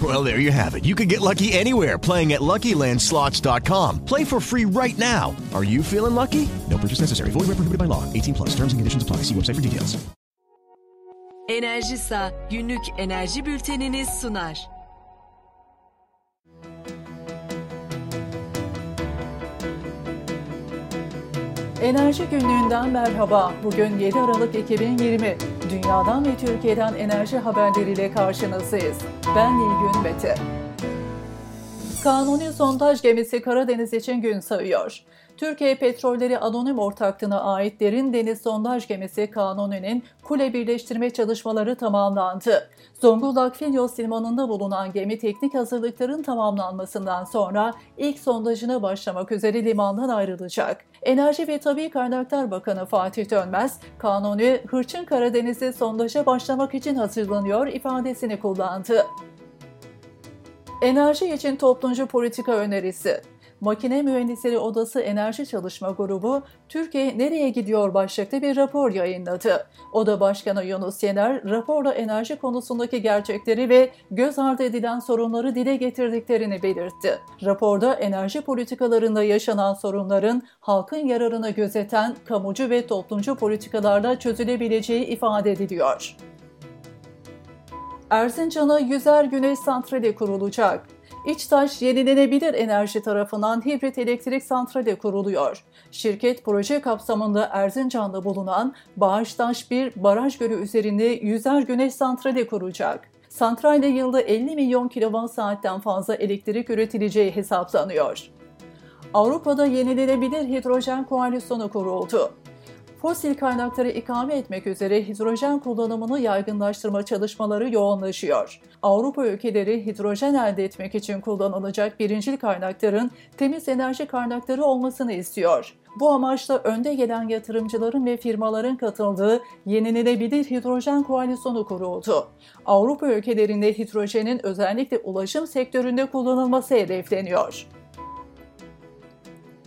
Well, there you have it. You can get lucky anywhere playing at LuckyLandSlots.com. Play for free right now. Are you feeling lucky? No purchase necessary. Void where prohibited by law. 18 plus. Terms and conditions apply. See website for details. Enerjisa günlük enerji bülteniniz sunar. Enerji günlüğünden merhaba. Bugün 7 Aralık 2020. Dünyadan ve Türkiye'den enerji haberleriyle karşınızdayız. Ben Nilgün Mete. Kanuni sondaj gemisi Karadeniz için gün sayıyor. Türkiye Petrolleri Anonim Ortaklığı'na ait derin deniz sondaj gemisi Kanuni'nin kule birleştirme çalışmaları tamamlandı. Zonguldak Filyos limanında bulunan gemi teknik hazırlıkların tamamlanmasından sonra ilk sondajına başlamak üzere limandan ayrılacak. Enerji ve Tabi Kaynaklar Bakanı Fatih Dönmez, Kanuni Hırçın Karadeniz'de sondaja başlamak için hazırlanıyor ifadesini kullandı. Enerji için toplumcu politika önerisi Makine Mühendisleri Odası Enerji Çalışma Grubu, Türkiye nereye gidiyor başlıklı bir rapor yayınladı. Oda Başkanı Yunus Yener, raporda enerji konusundaki gerçekleri ve göz ardı edilen sorunları dile getirdiklerini belirtti. Raporda enerji politikalarında yaşanan sorunların halkın yararını gözeten kamucu ve toplumcu politikalarla çözülebileceği ifade ediliyor. Erzincan'a yüzer güneş santrali kurulacak. İçtaş Yenilenebilir Enerji tarafından hibrit elektrik santrali kuruluyor. Şirket proje kapsamında Erzincan'da bulunan Bağıştaş bir baraj gölü üzerinde yüzer güneş santrali kuracak. Santralde yılda 50 milyon kilowatt saatten fazla elektrik üretileceği hesaplanıyor. Avrupa'da yenilenebilir hidrojen koalisyonu kuruldu fosil kaynakları ikame etmek üzere hidrojen kullanımını yaygınlaştırma çalışmaları yoğunlaşıyor. Avrupa ülkeleri hidrojen elde etmek için kullanılacak birincil kaynakların temiz enerji kaynakları olmasını istiyor. Bu amaçla önde gelen yatırımcıların ve firmaların katıldığı yenilenebilir hidrojen koalisyonu kuruldu. Avrupa ülkelerinde hidrojenin özellikle ulaşım sektöründe kullanılması hedefleniyor.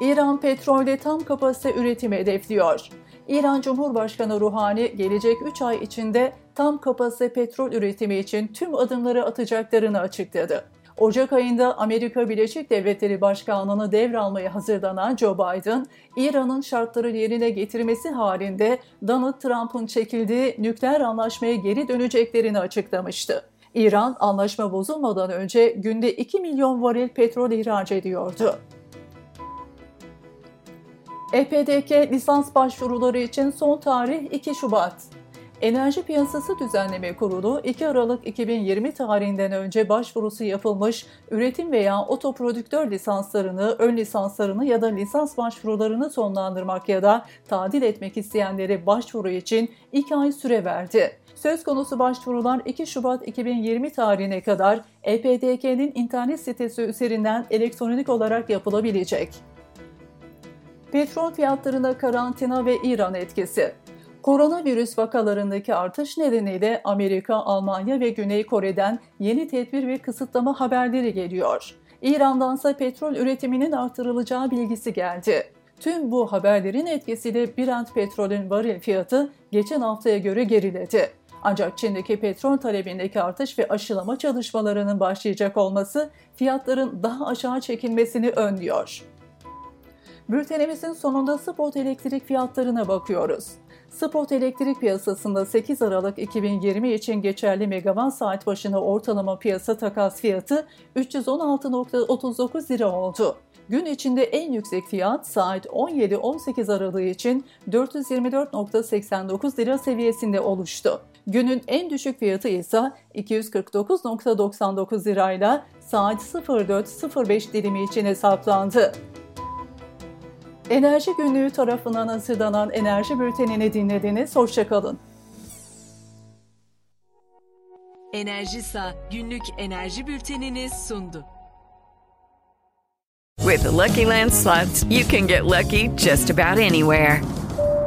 İran petrolde tam kapasite üretimi hedefliyor. İran Cumhurbaşkanı Ruhani gelecek 3 ay içinde tam kapasite petrol üretimi için tüm adımları atacaklarını açıkladı. Ocak ayında Amerika Birleşik Devletleri Başkanlığı'nı devralmaya hazırlanan Joe Biden, İran'ın şartları yerine getirmesi halinde Donald Trump'ın çekildiği nükleer anlaşmaya geri döneceklerini açıklamıştı. İran anlaşma bozulmadan önce günde 2 milyon varil petrol ihraç ediyordu. EPDK lisans başvuruları için son tarih 2 Şubat. Enerji Piyasası Düzenleme Kurulu 2 Aralık 2020 tarihinden önce başvurusu yapılmış üretim veya otoprodüktör lisanslarını, ön lisanslarını ya da lisans başvurularını sonlandırmak ya da tadil etmek isteyenlere başvuru için 2 ay süre verdi. Söz konusu başvurular 2 Şubat 2020 tarihine kadar EPDK'nin internet sitesi üzerinden elektronik olarak yapılabilecek. Petrol fiyatlarına karantina ve İran etkisi. Koronavirüs vakalarındaki artış nedeniyle Amerika, Almanya ve Güney Kore'den yeni tedbir ve kısıtlama haberleri geliyor. İran'dansa petrol üretiminin artırılacağı bilgisi geldi. Tüm bu haberlerin etkisiyle Brent petrolün varil fiyatı geçen haftaya göre geriledi. Ancak Çin'deki petrol talebindeki artış ve aşılama çalışmalarının başlayacak olması fiyatların daha aşağı çekilmesini önlüyor. Bültenimizin sonunda spot elektrik fiyatlarına bakıyoruz. Spot elektrik piyasasında 8 Aralık 2020 için geçerli megawatt saat başına ortalama piyasa takas fiyatı 316.39 lira oldu. Gün içinde en yüksek fiyat saat 17-18 aralığı için 424.89 lira seviyesinde oluştu. Günün en düşük fiyatı ise 249.99 lirayla saat 04.05 dilimi için hesaplandı. Enerji Günlüğü tarafından hazırlanan enerji bültenini dinlediniz. Hoşçakalın. Enerjisa günlük enerji bültenini sundu. With the Lucky Land slots, you can get lucky just about anywhere.